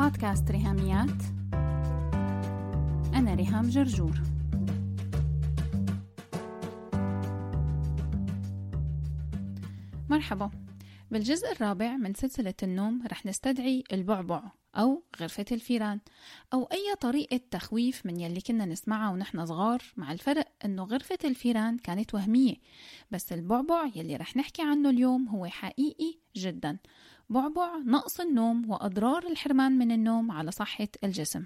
بودكاست ريهاميات. أنا ريهام جرجور. مرحبا. بالجزء الرابع من سلسلة النوم رح نستدعي البعبع أو غرفة الفيران أو أي طريقة تخويف من يلي كنا نسمعها ونحن صغار مع الفرق أنه غرفة الفيران كانت وهمية بس البعبع يلي رح نحكي عنه اليوم هو حقيقي جدا. بعبع نقص النوم وأضرار الحرمان من النوم على صحة الجسم.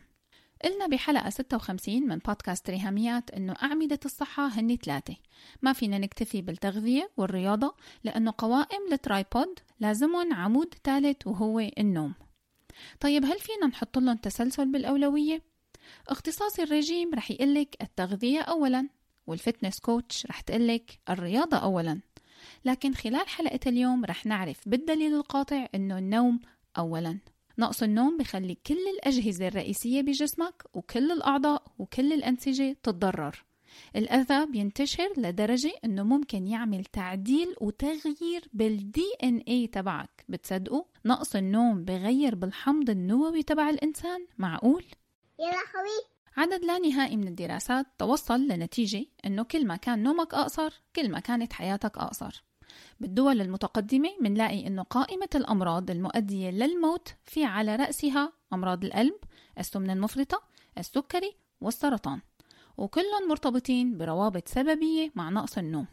قلنا بحلقة 56 من بودكاست ريهاميات إنه أعمدة الصحة هن ثلاثة. ما فينا نكتفي بالتغذية والرياضة لأنه قوائم ال tripod لازمهم عمود ثالث وهو النوم. طيب هل فينا نحط لهم تسلسل بالأولوية؟ اختصاصي الرجيم رح يقلك التغذية أولا وال fitness coach رح تقلك الرياضة أولا. لكن خلال حلقة اليوم رح نعرف بالدليل القاطع إنه النوم أولا. نقص النوم بخلي كل الأجهزة الرئيسية بجسمك وكل الأعضاء وكل الأنسجة تتضرر. الأذى بينتشر لدرجة إنه ممكن يعمل تعديل وتغيير بالدي ان اي تبعك. بتصدقوا؟ نقص النوم بغير بالحمض النووي تبع الإنسان؟ معقول؟ يا لهوي عدد لا نهائي من الدراسات توصل لنتيجة إنه كل ما كان نومك أقصر كل ما كانت حياتك أقصر. بالدول المتقدمة منلاقي إنه قائمة الأمراض المؤدية للموت في على رأسها أمراض القلب، السمنة المفرطة، السكري والسرطان. وكلهم مرتبطين بروابط سببية مع نقص النوم.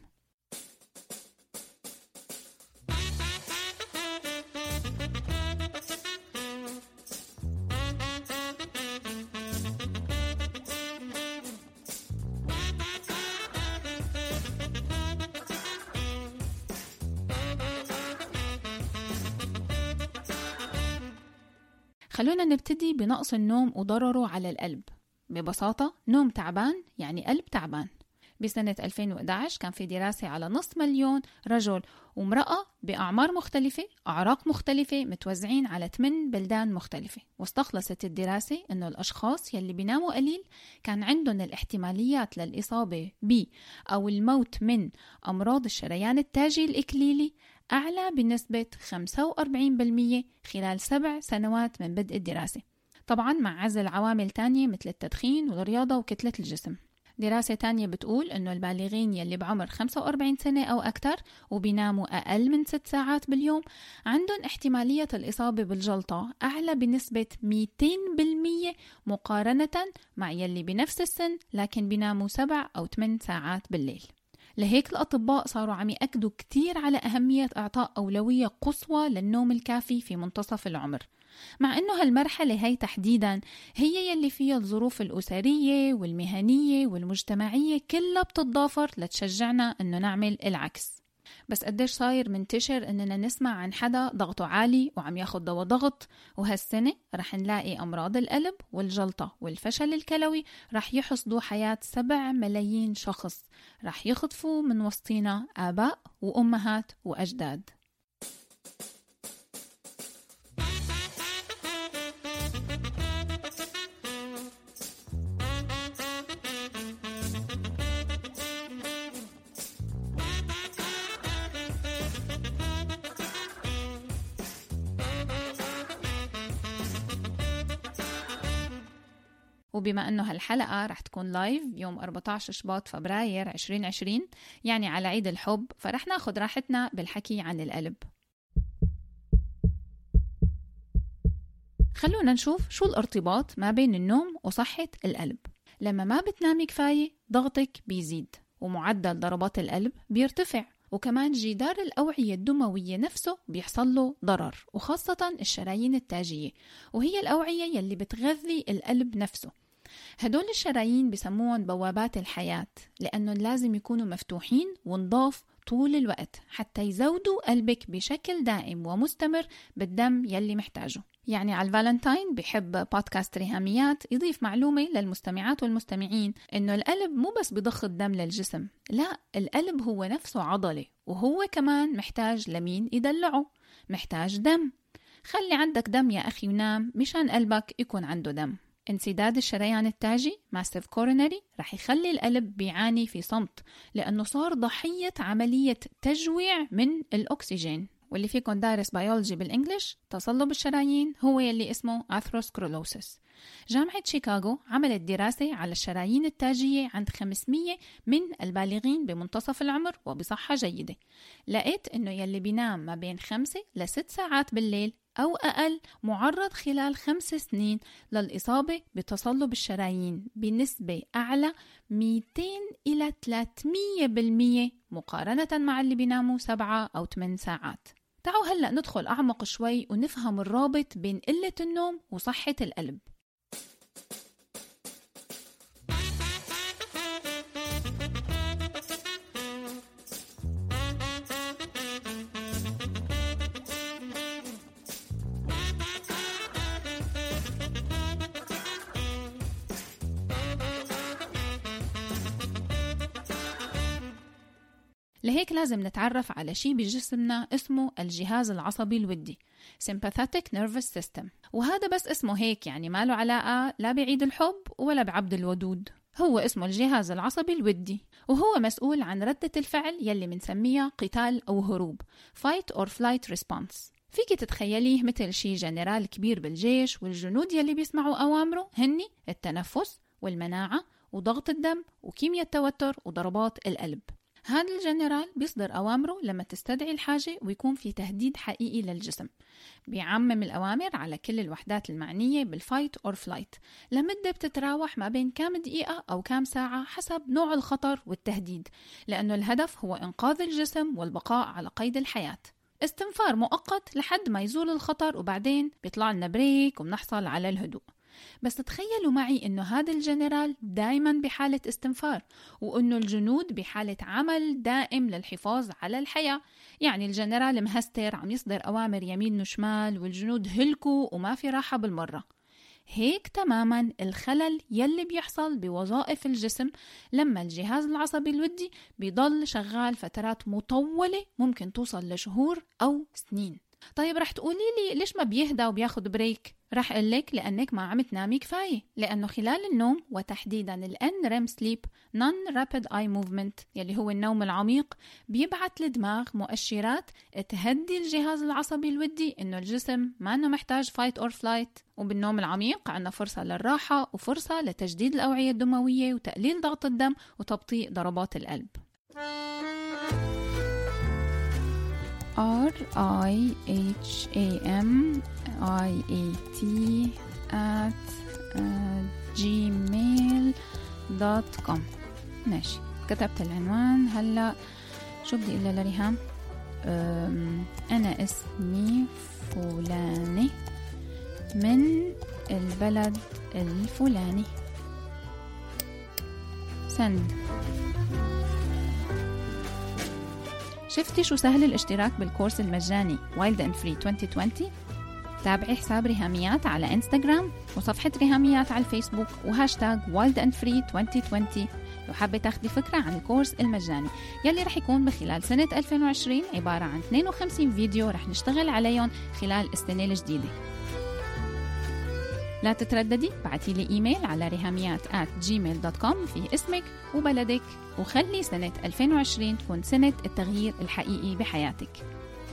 خلونا نبتدي بنقص النوم وضرره على القلب. ببساطة نوم تعبان يعني قلب تعبان. بسنة 2011 كان في دراسة على نصف مليون رجل وامرأة بأعمار مختلفة أعراق مختلفة متوزعين على 8 بلدان مختلفة. واستخلصت الدراسة أنه الأشخاص يلي بيناموا قليل كان عندهم الاحتماليات للإصابة ب أو الموت من أمراض الشريان التاجي الإكليلي أعلى بنسبة 45% خلال سبع سنوات من بدء الدراسة. طبعا مع عزل عوامل تانية مثل التدخين والرياضة وكتلة الجسم. دراسة تانية بتقول إنه البالغين يلي بعمر 45 سنة أو أكثر وبيناموا أقل من 6 ساعات باليوم عندهم احتمالية الإصابة بالجلطة أعلى بنسبة 200% مقارنة مع يلي بنفس السن لكن بيناموا 7 أو 8 ساعات بالليل. لهيك الأطباء صاروا عم يأكدوا كتير على أهمية إعطاء أولوية قصوى للنوم الكافي في منتصف العمر. مع أنه هالمرحلة هي تحديدا هي يلي فيها الظروف الأسرية والمهنية والمجتمعية كلها بتتضافر لتشجعنا أنه نعمل العكس. بس قديش صاير منتشر إننا نسمع عن حدا ضغطه عالي وعم ياخد دواء ضغط. وهالسنة رح نلاقي أمراض القلب والجلطة والفشل الكلوي رح يحصدوا حياة سبع ملايين شخص. رح يخطفوا من وسطينا آباء وأمهات وأجداد. وبما إنه هالحلقة رح تكون لايف يوم 14 شباط فبراير 2020 يعني على عيد الحب فرح ناخد راحتنا بالحكي عن القلب. خلونا نشوف شو الارتباط ما بين النوم وصحة القلب. لما ما بتنامي كفاية ضغطك بيزيد ومعدل ضربات القلب بيرتفع وكمان جدار الأوعية الدموية نفسه بيحصل له ضرر وخاصة الشرايين التاجية وهي الأوعية يلي بتغذي القلب نفسه. هدول الشرايين بسموهم بوابات الحياة لأنهم لازم يكونوا مفتوحين ونضاف طول الوقت حتى يزودوا قلبك بشكل دائم ومستمر بالدم يلي محتاجه. يعني على الفالنتاين بحب بودكاست ريهاميات يضيف معلومة للمستمعات والمستمعين إنه القلب مو بس بضخ الدم للجسم لا القلب هو نفسه عضلة وهو كمان محتاج لمين يدلعه؟ محتاج دم. خلي عندك دم يا أخي ونام مشان قلبك يكون عنده دم. انسداد الشريان التاجي massive coronary رح يخلي القلب بيعاني في صمت لأنه صار ضحية عملية تجويع من الأكسجين. واللي فيكم دارس biology بال English تصلب الشرايين هو يلي اسمه atherosclerosis جامعة شيكاغو عملت دراسة على الشرايين التاجية عند 500 من البالغين بمنتصف العمر وبصحة جيدة. لقيت إنه يلي بينام ما بين 5 ل 6 ساعات بالليل أو أقل معرض خلال خمس سنين للإصابة بتصلب الشرايين بنسبة أعلى 200 إلى 300% مقارنة مع اللي بيناموا 7 أو 8 ساعات. تعالوا هلأ ندخل أعمق شوي ونفهم الرابط بين قلة النوم وصحة القلب. لهيك لازم نتعرف على شيء بجسمنا اسمه الجهاز العصبي الودي Sympathetic Nervous System. وهذا بس اسمه هيك يعني ما له علاقة لا بعيد الحب ولا بعبد الودود. هو اسمه الجهاز العصبي الودي وهو مسؤول عن ردة الفعل يلي منسميها قتال أو هروب Fight or Flight Response. فيك تتخيليه مثل شي جنرال كبير بالجيش والجنود يلي بيسمعوا أوامره؟ هني التنفس والمناعة وضغط الدم وكيمياء التوتر وضربات القلب. هذا الجنرال بيصدر أوامره لما تستدعي الحاجة ويكون في تهديد حقيقي للجسم بيعمم الأوامر على كل الوحدات المعنية بال fight or flight لمدة بتتراوح ما بين كام دقيقة أو كام ساعة حسب نوع الخطر والتهديد لأنه الهدف هو إنقاذ الجسم والبقاء على قيد الحياة. استنفار مؤقت لحد ما يزول الخطر وبعدين بيطلع لنا break وبنحصل على الهدوء. بس تخيلوا معي إنه هذا الجنرال دائما بحالة استنفار وإنه الجنود بحالة عمل دائم للحفاظ على الحياة. يعني الجنرال مهستر عم يصدر أوامر يمين وشمال والجنود هلكوا وما في راحة بالمرة. هيك تماما الخلل يلي بيحصل بوظائف الجسم لما الجهاز العصبي الودي بيضل شغال فترات مطولة ممكن توصل لشهور أو سنين. طيب رح تقولي لي ليش ما بيهدى وبياخد break؟ رح لك لأنك ما عم تنامي كفاية لأنه خلال النوم وتحديدا ال NREM sleep Non Rapid Eye Movement يلي هو النوم العميق بيبعت للدماغ مؤشرات تهدي الجهاز العصبي الودي إنه الجسم ما أنه محتاج fight or flight. وبالنوم العميق عنا فرصة للراحة وفرصة لتجديد الأوعية الدموية وتقليل ضغط الدم وتبطيء ضربات القلب. R I H A M I A T at uh, gmail ماشي. كتبت العنوان. هلا شو بدي أقول لريهام؟ أنا اسمي فلاني من البلد الفلاني. Send. شفتي شو سهل الاشتراك بال course المجاني Wild and Free 2020 تابعي حساب ريهاميات على انستغرام وصفحة ريهاميات على الفيسبوك و hashtag Wild and Free 2020 لو حابة تاخدي فكرة عن ال course المجاني يلي رح يكون بخلال سنة 2020 عبارة عن 52 فيديو رح نشتغل عليهم خلال السنة الجديدة. لا تترددي بعتي لي إيميل على رهاميات at gmail.com في اسمك وبلدك وخلي سنة 2020 تكون سنة التغيير الحقيقي بحياتك.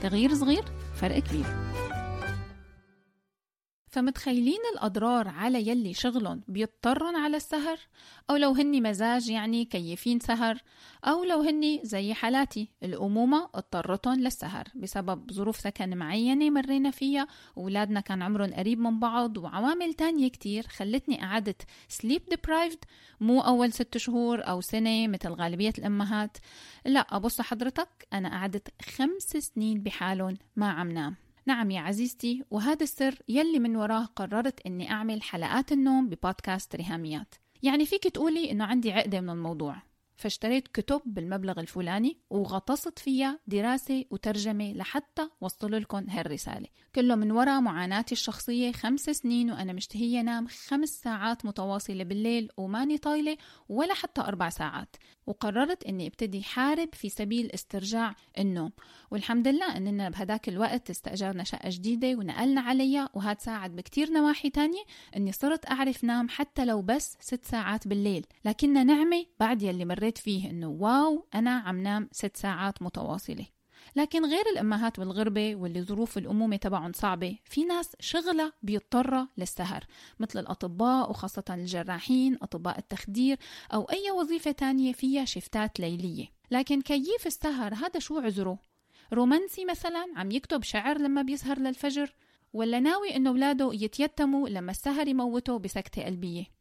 تغيير صغير فرق كبير. فمتخيلين الأضرار على يلي شغلهم بيضطرن على السهر؟ أو لو هني مزاج يعني كيفين سهر؟ أو لو هني زي حالاتي الأمومة اضطرتهم للسهر بسبب ظروف سكن معينة مرينا فيها وولادنا كان عمرهم قريب من بعض وعوامل تانية كتير خلتني قعدت سليب deprived مو أول ست شهور أو سنة مثل غالبية الأمهات. لا أبص حضرتك أنا قعدت خمس سنين بحالهم ما عم نام. نعم يا عزيزتي وهذا السر يلي من وراه قررت إني أعمل حلقات النوم ببودكاست ريهاميات. يعني فيك تقولي إنه عندي عقدة من الموضوع. فاشتريت كتب بالمبلغ الفلاني وغطست فيها دراسة وترجمة لحتى وصل لكم هالرسالة. كله من وراء معاناتي الشخصية خمس سنين وأنا مشتهية نام خمس ساعات متواصلة بالليل وماني طايلة ولا حتى أربع ساعات. وقررت أني أبتدي حارب في سبيل استرجاع النوم. والحمد لله أننا بهداك الوقت استأجرنا شقة جديدة ونقلنا عليها وهذا ساعد بكتير نواحي تانية أني صرت أعرف نام حتى لو بس ست ساعات بالليل. لكنها نعمة بعد يلي مريت فيه أنه واو أنا عم نام ست ساعات متواصلة. لكن غير الأمهات والغربة واللي ظروف الأمومة تبعهم صعبة في ناس شغلة بيضطرة للسهر مثل الأطباء وخاصة الجراحين أطباء التخدير أو أي وظيفة تانية فيها شفتات ليلية. لكن كيف السهر؟ هذا شو عذره؟ رومانسي مثلا؟ عم يكتب شعر لما بيسهر للفجر؟ ولا ناوي إنه أولاده يتيتموا لما السهر يموته بسكتة قلبية؟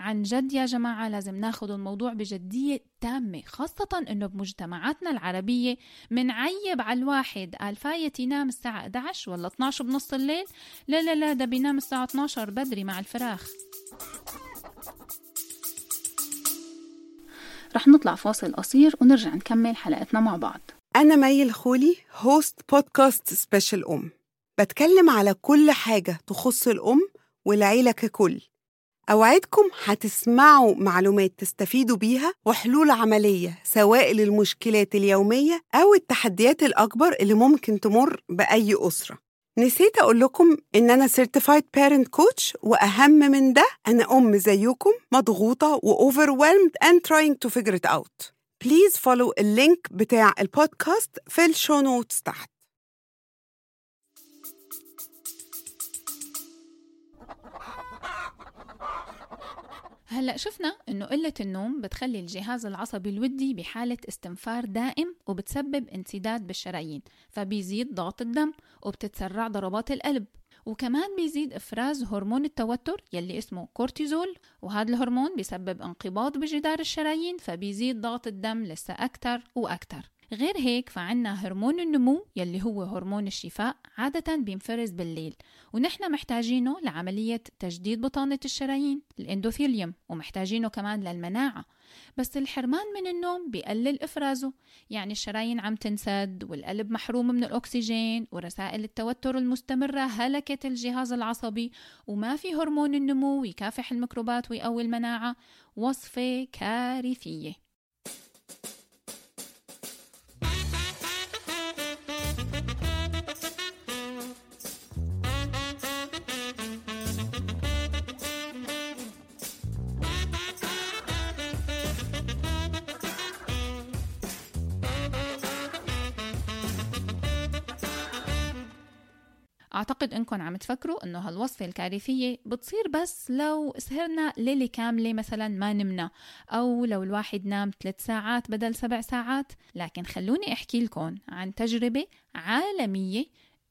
عن جد يا جماعة لازم ناخذ الموضوع بجدية تامة خاصة إنه بمجتمعاتنا العربية منعيب على الواحد قال فايت ينام الساعة 11 ولا 12 بنص الليل؟ لا لا لا ده بينام الساعة 12 بدري مع الفراخ. رح نطلع فاصل قصير ونرجع نكمل حلقتنا مع بعض. أنا مي الخولي host بودكاست Special أم. بتكلم على كل حاجة تخص الأم والعيلة ككل. أوعدكم هتسمعوا معلومات تستفيدوا بيها وحلول عملية سواء للمشكلات اليومية أو التحديات الأكبر اللي ممكن تمر بأي أسرة. نسيت أقول لكم إن أنا Certified Parent Coach وأهم من ده أنا أم زيكم مضغوطة و overwhelmed and trying to figure it out. please follow ال link بتاع البودكاست في ال show notes تحت. هلأ شفنا إنه قلة النوم بتخلي الجهاز العصبي الودي بحالة استنفار دائم وبتسبب انسداد بالشرايين فبيزيد ضغط الدم وبتتسرع ضربات القلب. وكمان بيزيد إفراز هرمون التوتر يلي اسمه كورتيزول وهذا الهرمون بيسبب انقباض بجدار الشرايين فبيزيد ضغط الدم لسه أكثر وأكثر غير هيك فعنا هرمون النمو يلي هو هرمون الشفاء عادة بينفرز بالليل ونحن محتاجينه لعملية تجديد بطانة الشرايين ال endothelium ومحتاجينه كمان للمناعة. بس الحرمان من النوم بيقلل إفرازه يعني الشرايين عم تنسد والقلب محروم من الأكسجين ورسائل التوتر المستمرة هلكت الجهاز العصبي وما في هرمون النمو يكافح الميكروبات ويقوي المناعة. وصفة كارثية. أعتقد إنكم عم تفكروا إنه هالوصفة الكارثية بتصير بس لو سهرنا ليلة كاملة مثلا ما نمنا أو لو الواحد نام ثلاث ساعات بدل سبع ساعات. لكن خلوني أحكي لكم عن تجربة عالمية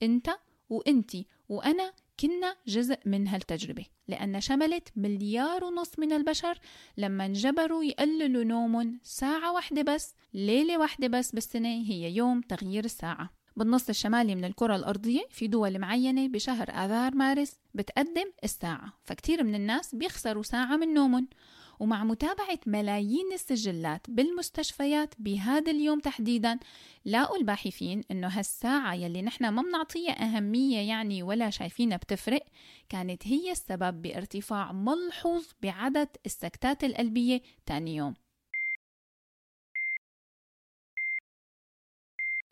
أنت وأنتي وأنا كنا جزء من هالتجربة لأن شملت مليار ونص من البشر لما انجبروا يقللوا نومهم ساعة واحدة بس ليلة واحدة بس بالسنة هي يوم تغيير الساعة. بالنص الشمالي من الكرة الأرضية في دول معينة بشهر آذار مارس بتقدم الساعة فكتير من الناس بيخسروا ساعة من نومهم. ومع متابعة ملايين السجلات بالمستشفيات بهذا اليوم تحديدا لاقوا الباحثين إنه هالساعة يلي نحن ما بنعطيها أهمية يعني ولا شايفينها بتفرق كانت هي السبب بارتفاع ملحوظ بعدد السكتات القلبية تاني يوم.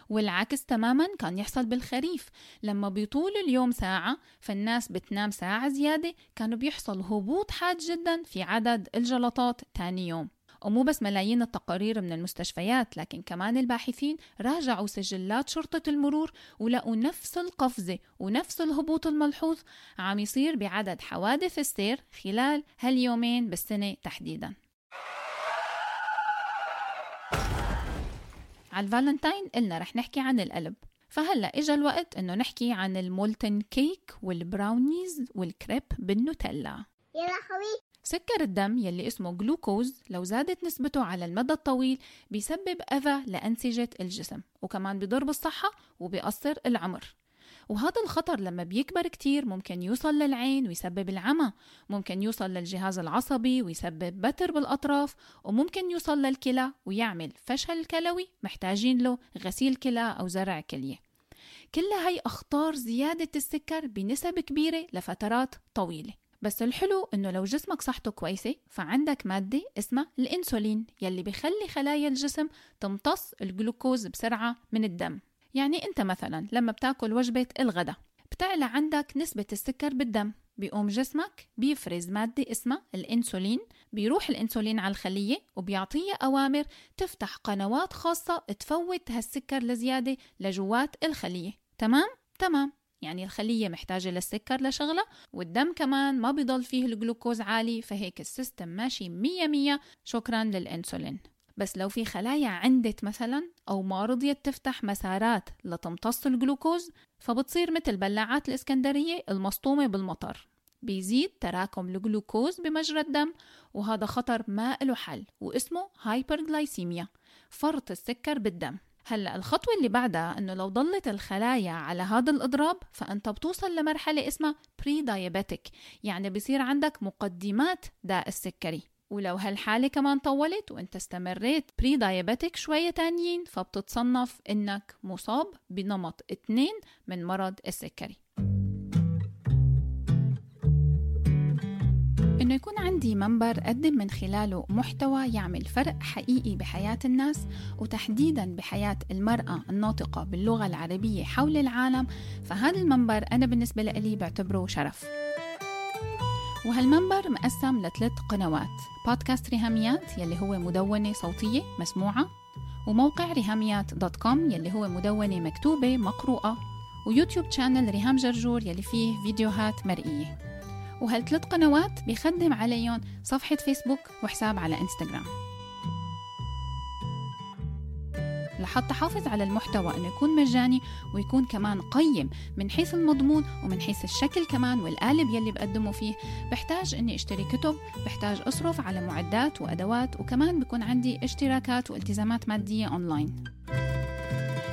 والعكس تماما كان يحصل بالخريف. لما بيطول اليوم ساعة فالناس بتنام ساعة زيادة. كانوا بيحصل هبوط حاد جدا في عدد الجلطات تاني يوم. ومو بس ملايين التقارير من المستشفيات لكن كمان الباحثين راجعوا سجلات شرطة المرور ولقوا نفس القفزة ونفس الهبوط الملحوظ عم يصير بعدد حوادث السير خلال هاليومين بالسنة تحديداً. على الفالنتاين قلنا رح نحكي عن القلب. فهلأ اجى الوقت إنه نحكي عن ال molten cake وال brownies وال crepe بالنوتيلا. يا لهوي سكر الدم يلي اسمه جلوكوز لو زادت نسبته على المدى الطويل بيسبب أذى لأنسجة الجسم وكمان بضر بالصحة وبيقصر العمر. وهذا الخطر لما بيكبر كتير ممكن يوصل للعين ويسبب العمى ممكن يوصل للجهاز العصبي ويسبب بتر بالأطراف وممكن يوصل للكلى ويعمل فشل كلوي محتاجين له غسيل كلى أو زرع كلية. كل هاي أخطار زيادة السكر بنسب كبيرة لفترات طويلة. بس الحلو إنه لو جسمك صحته كويسة فعندك مادة اسمها الإنسولين يلي بخلي خلايا الجسم تمتص الجلوكوز بسرعة من الدم. يعني أنت مثلا لما بتاكل وجبة الغداء بتعلى عندك نسبة السكر بالدم بيقوم جسمك بيفرز مادة اسمها الإنسولين بيروح الإنسولين على الخلية وبيعطيها أوامر تفتح قنوات خاصة تفوت هالسكر لزيادة لجوات الخلية. تمام؟ تمام. يعني الخلية محتاجة للسكر لشغلة والدم كمان ما بيضل فيه الجلوكوز عالي فهيك ال system ماشي مية مية. شكرا للإنسولين. بس لو في خلايا عندت مثلا أو ما رضيت تفتح مسارات لتمتص الجلوكوز فبتصير مثل بلاعات الإسكندرية المصطومة بالمطر. بيزيد تراكم الجلوكوز بمجرى الدم وهذا خطر ما له حل واسمه hyperglycemia فرط السكر بالدم. هلأ الخطوة اللي بعدها إنه لو ضلت الخلايا على هذا الإضراب فأنت بتوصل لمرحلة اسمها prediabetic يعني بصير عندك مقدمات داء السكري. ولو هالحالة كمان طولت وإنت استمريت prediabetic شوية تانيين فبتتصنف إنك مصاب بنمط 2 من مرض السكري. إنه يكون عندي منبر أقدم من خلاله محتوى يعمل فرق حقيقي بحياة الناس وتحديدا بحياة المرأة الناطقة باللغة العربية حول العالم فهذا المنبر أنا بالنسبة لي بعتبره شرف. وهالمنبر مقسم لثلاث قنوات. بودكاست ريهاميات يلي هو مدونة صوتية مسموعة وموقع ريهاميات dot com يلي هو مدونة مكتوبة مقروءة و YouTube channel ريهام جرجور يلي فيه فيديوهات مرئية. وهالثلاث قنوات بيخدم عليهم صفحة فيسبوك وحساب على إنستغرام. لحتى حافظ على المحتوى أنه يكون مجاني ويكون كمان قيم من حيث المضمون ومن حيث الشكل كمان والقالب يلي بقدمه فيه. بحتاج إني أشتري كتب بحتاج أصرف على معدات وأدوات وكمان بكون عندي اشتراكات والتزامات مادية أونلاين.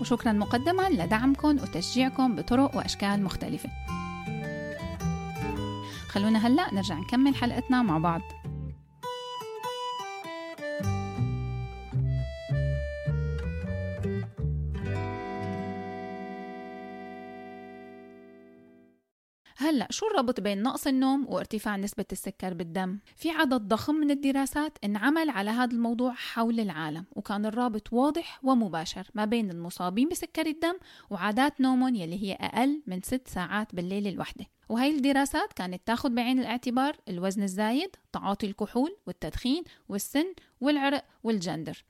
وشكرا مقدما لدعمكم وتشجيعكم بطرق وأشكال مختلفة. خلونا هلأ نرجع نكمل حلقتنا مع بعض. هلأ شو الربط بين نقص النوم وارتفاع نسبة السكر بالدم؟ في عدد ضخم من الدراسات انعمل على هذا الموضوع حول العالم وكان الرابط واضح ومباشر ما بين المصابين بسكر الدم وعادات نومهم يلي هي أقل من ست ساعات بالليل الوحدة. وهي الدراسات كانت تاخذ بعين الاعتبار الوزن الزايد، تعاطي الكحول والتدخين والسن والعرق والجندر.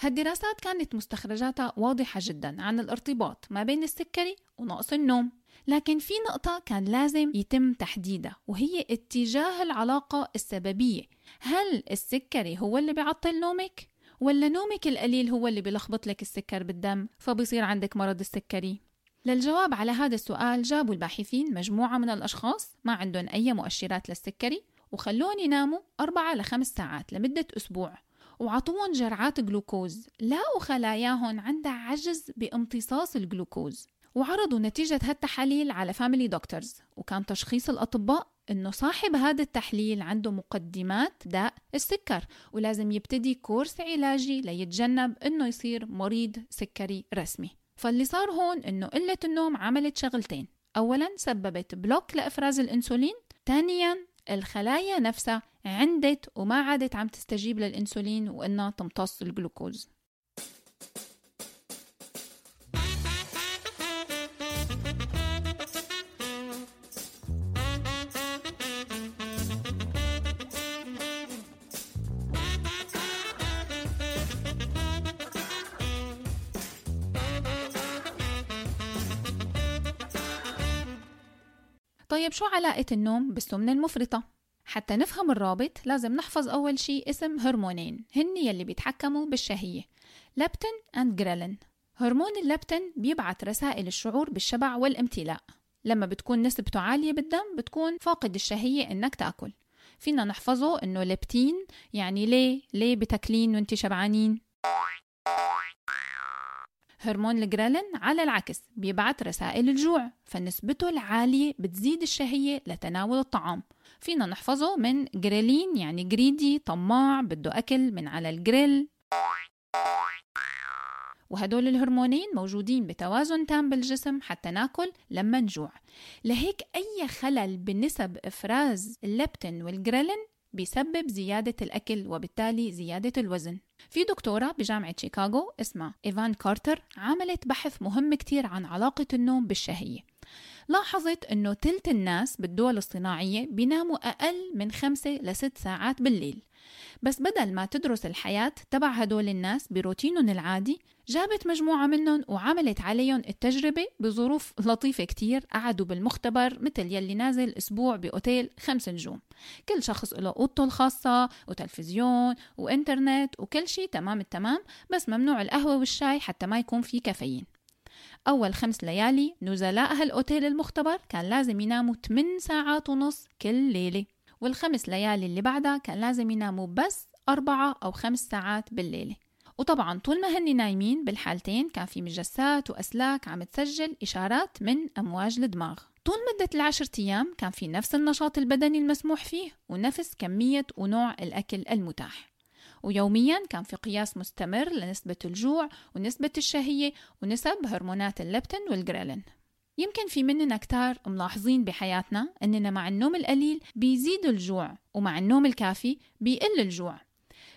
هالدراسات كانت مستخرجاتها واضحة جدا عن الارتباط ما بين السكري ونقص النوم. لكن في نقطة كان لازم يتم تحديدها وهي اتجاه العلاقة السببية هل السكري هو اللي بيعطل نومك؟ ولا نومك القليل هو اللي بيلخبط لك السكر بالدم فبصير عندك مرض السكري؟ للجواب على هذا السؤال جابوا الباحثين مجموعة من الأشخاص ما عندهم أي مؤشرات للسكري وخلوهم يناموا أربعة لخمس ساعات لمدة أسبوع وعطوهم جرعات جلوكوز لقوا خلاياهم عندها عجز بامتصاص الجلوكوز وعرضوا نتيجة هالتحاليل على family doctors وكان تشخيص الأطباء إنه صاحب هذا التحليل عنده مقدمات داء السكر ولازم يبتدي course علاجي ليتجنب إنه يصير مريض سكري رسمي. فاللي صار هون إنه قلة النوم عملت شغلتين. أولا سببت block لإفراز الأنسولين ثانيا الخلايا نفسها عندت وما عادت عم تستجيب للأنسولين وإنها تمتص الجلوكوز. طيب شو علاقة النوم بالسمنة المفرطة؟ حتى نفهم الرابط لازم نحفظ أول شي اسم هرمونين هن يلي بيتحكموا بالشهية لابتن أند جريلين هرمون اللابتن بيبعت رسائل الشعور بالشبع والامتلاء. لما بتكون نسبته عالية بالدم بتكون فاقد الشهية إنك تأكل. فينا نحفظه إنه لبتين يعني ليه؟ ليه بتاكلين وانت شبعانين؟ هرمون الجريلين على العكس بيبعت رسائل الجوع فنسبته العالية بتزيد الشهية لتناول الطعام. فينا نحفظه من جريلين يعني greedy طماع بده أكل من على الجريل. وهدول الهرمونين موجودين بتوازن تام بالجسم حتى ناكل لما نجوع. لهيك أي خلل بنسب إفراز اللبتين والجريلين بيسبب زيادة الأكل وبالتالي زيادة الوزن. في دكتورة بجامعة شيكاغو اسمها إيف فان كاوتر عملت بحث مهم كتير عن علاقة النوم بالشهية. لاحظت أنه تلت الناس بالدول الصناعية بيناموا أقل من خمسة لست ساعات بالليل. بس بدل ما تدرس الحياة تبع هدول الناس بروتينهم العادي جابت مجموعة منهم وعملت عليهم التجربة بظروف لطيفة كتير قعدوا بالمختبر مثل يلي نازل أسبوع بأوتيل خمس نجوم. كل شخص له أوضته الخاصة وتلفزيون وإنترنت وكل شيء تمام التمام بس ممنوع القهوة والشاي حتى ما يكون في كافيين. أول خمس ليالي نزلاء هالأوتيل المختبر كان لازم يناموا 8 ساعات ونص كل ليلة. والخمس ليالي اللي بعدها كان لازم يناموا بس أربعة أو خمس ساعات بالليلة. وطبعا طول ما هني نايمين بالحالتين كان في مجسات وأسلاك عم تسجل إشارات من أمواج الدماغ. طول مدة العشرة أيام كان في نفس النشاط البدني المسموح فيه ونفس كمية ونوع الأكل المتاح. ويوميا كان في قياس مستمر لنسبة الجوع ونسبة الشهية ونسب هرمونات اللبتين والجريلين. يمكن في مننا كتار ملاحظين بحياتنا أننا مع النوم القليل بيزيد الجوع ومع النوم الكافي بيقل الجوع.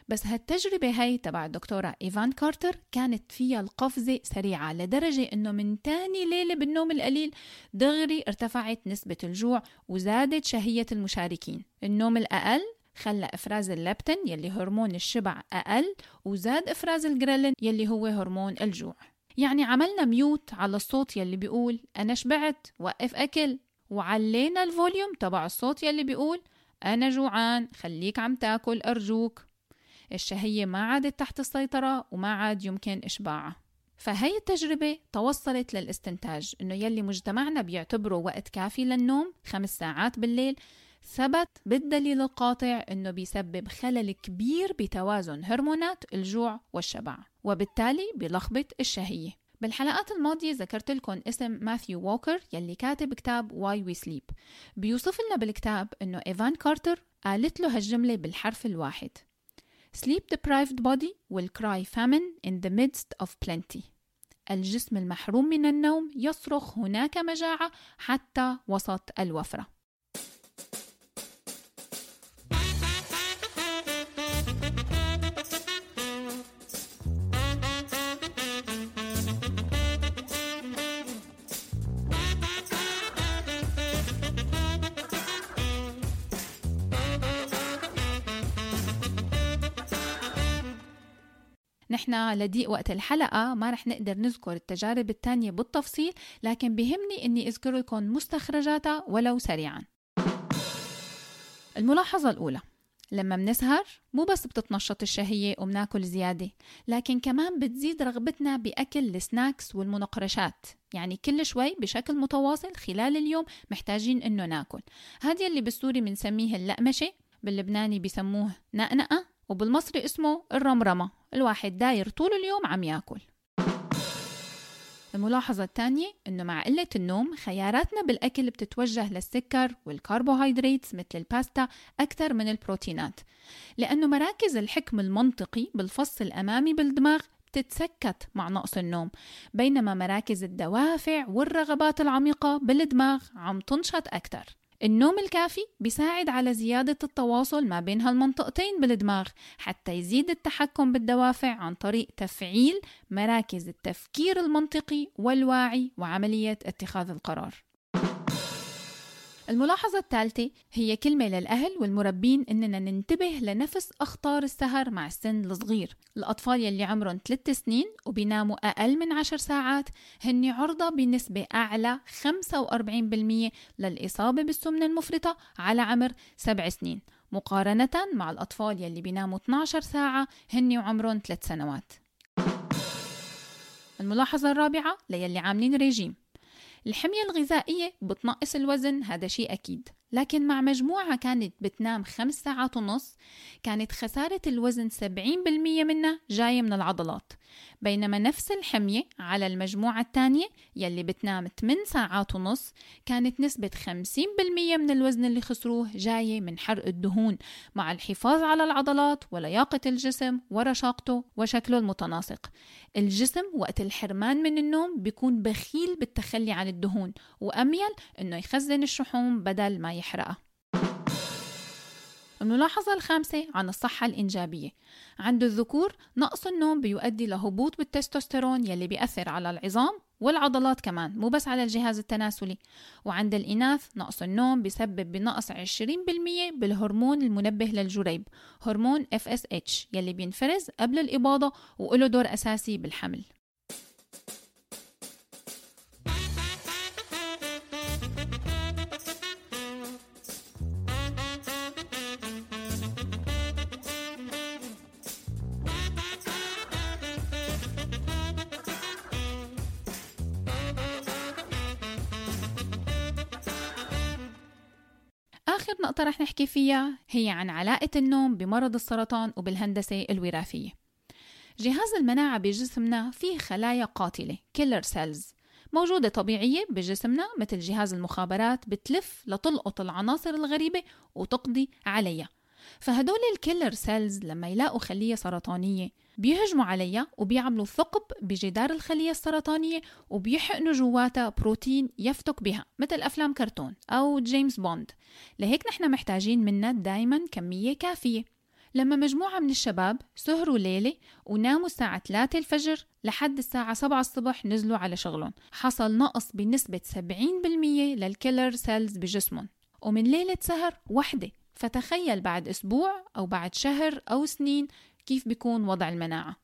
بس هالتجربة هاي تبع الدكتورة إيف فان كاوتر كانت فيها القفزة سريعة لدرجة إنه من تاني ليلة بالنوم القليل دغري ارتفعت نسبة الجوع وزادت شهية المشاركين. النوم الأقل خلى إفراز اللبتين يلي هرمون الشبع أقل وزاد إفراز الجريلين يلي هو هرمون الجوع. يعني عملنا mute على الصوت يلي بيقول أنا شبعت وقف أكل. وعلينا ال volume تبع الصوت يلي بيقول أنا جوعان خليك عم تاكل أرجوك. الشهية ما عادت تحت السيطرة وما عاد يمكن إشباعها. فهي التجربة توصلت للاستنتاج إنه يلي مجتمعنا بيعتبره وقت كافي للنوم خمس ساعات بالليل. ثبت بالدليل القاطع إنه بيسبب خلل كبير بتوازن هرمونات الجوع والشبع وبالتالي بيلخبط الشهية. بالحلقات الماضية ذكرت لكم اسم ماثيو ووكر يلي كاتب كتاب Why We Sleep بيوصف لنا بالكتاب إنه إيف فان كاوتر قالت له هالجملة بالحرف الواحد Sleep deprived body will cry famine in the midst of plenty. الجسم المحروم من النوم يصرخ هناك مجاعة حتى وسط الوفرة. نحن لضيق وقت الحلقة ما رح نقدر نذكر التجارب التانية بالتفصيل لكن بهمني إني اذكر لكم مستخرجاتها ولو سريعا. الملاحظة الأولى لما منسهر مو بس بتتنشط الشهية وبناكل زيادة لكن كمان بتزيد رغبتنا بأكل السناكس والمنقرشات. يعني كل شوي بشكل متواصل خلال اليوم محتاجين إنه ناكل. هذا اللي بالسوري بنسميه اللقمشة باللبناني بيسموه نقنقة. وبالمصري اسمه الرمرمة. الواحد داير طول اليوم عم ياكل. الملاحظة الثانية إنه مع قلة النوم خياراتنا بالأكل بتتوجه للسكر والكربوهيدرات مثل الباستا أكثر من البروتينات. لأنه مراكز الحكم المنطقي بالفص الأمامي بالدماغ بتتسكت مع نقص النوم. بينما مراكز الدوافع والرغبات العميقة بالدماغ عم تنشط أكثر. النوم الكافي بيساعد على زيادة التواصل ما بين هالمنطقتين بالدماغ حتى يزيد التحكم بالدوافع عن طريق تفعيل مراكز التفكير المنطقي والواعي وعملية اتخاذ القرار. الملاحظة الثالثة هي كلمة للأهل والمربين إننا ننتبه لنفس أخطار السهر مع السن الصغير. الأطفال يلي عمرهم 3 سنين وبيناموا أقل من 10 ساعات هن عرضة بنسبة أعلى 45% للإصابة بالسمنة المفرطة على عمر 7 سنين. مقارنة مع الأطفال يلي بيناموا 12 ساعة هن وعمرهم 3 سنوات. الملاحظة الرابعة ليلي عاملين ريجيم. الحمية الغذائية بتنقص الوزن هذا شيء أكيد. لكن مع مجموعة كانت بتنام خمس ساعات ونص كانت خسارة الوزن 70% منها جاية من العضلات. بينما نفس الحمية على المجموعة الثانية يلي بتنام 8 ساعات ونص كانت نسبة 50% من الوزن اللي خسروه جاية من حرق الدهون مع الحفاظ على العضلات ولياقة الجسم ورشاقته وشكله المتناسق. الجسم وقت الحرمان من النوم بيكون بخيل بالتخلي عن الدهون وأميل إنه يخزن الشحوم بدل ما يحرقها. الملاحظة الخامسة عن الصحة الإنجابية. عند الذكور نقص النوم بيؤدي لهبوط بالتستوستيرون يلي بيأثر على العظام والعضلات كمان مو بس على الجهاز التناسلي. وعند الإناث نقص النوم بيسبب بنقص 20% بالهرمون المنبه للجريب هرمون FSH يلي بينفرز قبل الإباضة وله دور أساسي بالحمل. نقطة رح نحكي فيها هي عن علاقة النوم بمرض السرطان وبالهندسة الوراثية. جهاز المناعة بجسمنا فيه خلايا قاتلة killer cells موجودة طبيعية بجسمنا مثل جهاز المخابرات بتلف لتلقط العناصر الغريبة وتقضي عليها. فهدول ال killer cells لما يلاقوا خلية سرطانية بيهجموا عليها وبيعملوا ثقب بجدار الخلية السرطانية وبيحقنوا جواتها بروتين يفتك بها مثل أفلام كرتون أو جيمس بوند. لهيك نحن محتاجين منها دايما كمية كافية. لما مجموعة من الشباب سهروا ليلة وناموا الساعة 3 الفجر لحد الساعة 7 الصبح نزلوا على شغلهم. حصل نقص بنسبة 70% للكيلر سيلز بجسمهم. ومن ليلة سهر وحدة فتخيل بعد أسبوع أو بعد شهر أو سنين كيف بيكون وضع المناعة.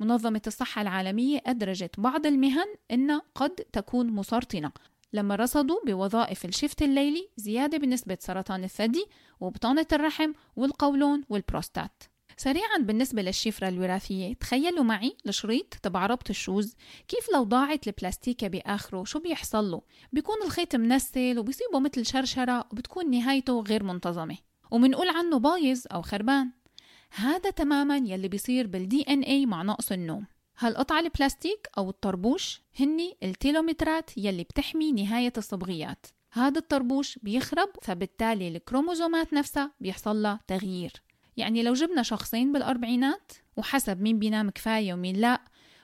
منظمة الصحة العالمية أدرجت بعض المهن أنها قد تكون مسرطنة. لما رصدوا بوظائف ال shift الليلي زيادة بنسبة سرطان الثدي وبطانة الرحم والقولون والبروستات. سريعا بالنسبة للشفرة الوراثية تخيلوا معي الشريط تبع ربط ال shoes. كيف لو ضاعت البلاستيكة بآخره؟ شو بيحصل له؟ بيكون الخيط منسل وبيصيبه مثل شرشرة وبتكون نهايته غير منتظمة. ومنقول عنه بايظ أو خربان. هذا تماما يلي بيصير بال DNA مع نقص النوم. هالقطعة البلاستيك أو الطربوش هني التيلوميرات يلي بتحمي نهاية الصبغيات. هذا الطربوش بيخرب فبالتالي الكروموزومات نفسها بيحصل لها تغيير. يعني لو جبنا شخصين بالأربعينات وحسب مين بينام كفاية ومين لا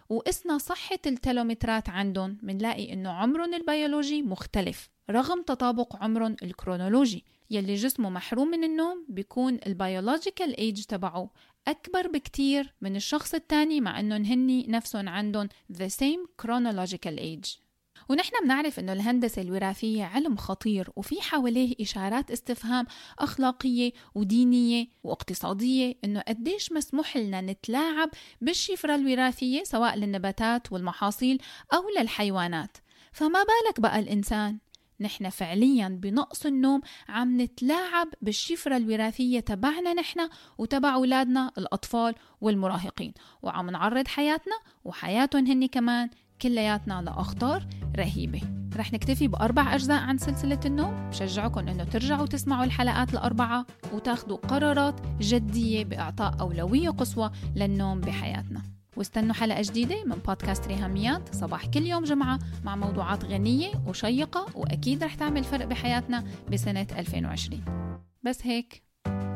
وقسنا صحة التلوميرات عندهم منلاقي إنه عمرهم البيولوجي مختلف رغم تطابق عمرهم الكرونولوجي. يلي جسمه محروم من النوم بيكون ال biological age تبعه أكبر بكتير من الشخص التاني مع إنهم هني نفسهم عندهم the same chronological age. ونحن بنعرف إنه الهندسة الوراثية علم خطير وفي حواليه إشارات استفهام أخلاقية ودينية واقتصادية إنه قديش مسموح لنا نتلاعب بالشفرة الوراثية سواء للنباتات والمحاصيل أو للحيوانات. فما بالك بقى الإنسان؟ نحن فعليا بنقص النوم عم نتلاعب بالشفرة الوراثية تبعنا نحن وتبع أولادنا الأطفال والمراهقين. وعم نعرض حياتنا وحياتهم هني كمان كلياتنا لأخطار رهيبة. رح نكتفي بأربع أجزاء عن سلسلة النوم. بشجعكم أنه ترجعوا تسمعوا الحلقات الأربعة وتاخدوا قرارات جدية بإعطاء أولوية قصوى للنوم بحياتنا. واستنوا حلقة جديدة من بودكاست ريهاميات. صباح كل يوم جمعة مع موضوعات غنية وشيقة وأكيد رح تعمل فرق بحياتنا بسنة 2020 بس هيك.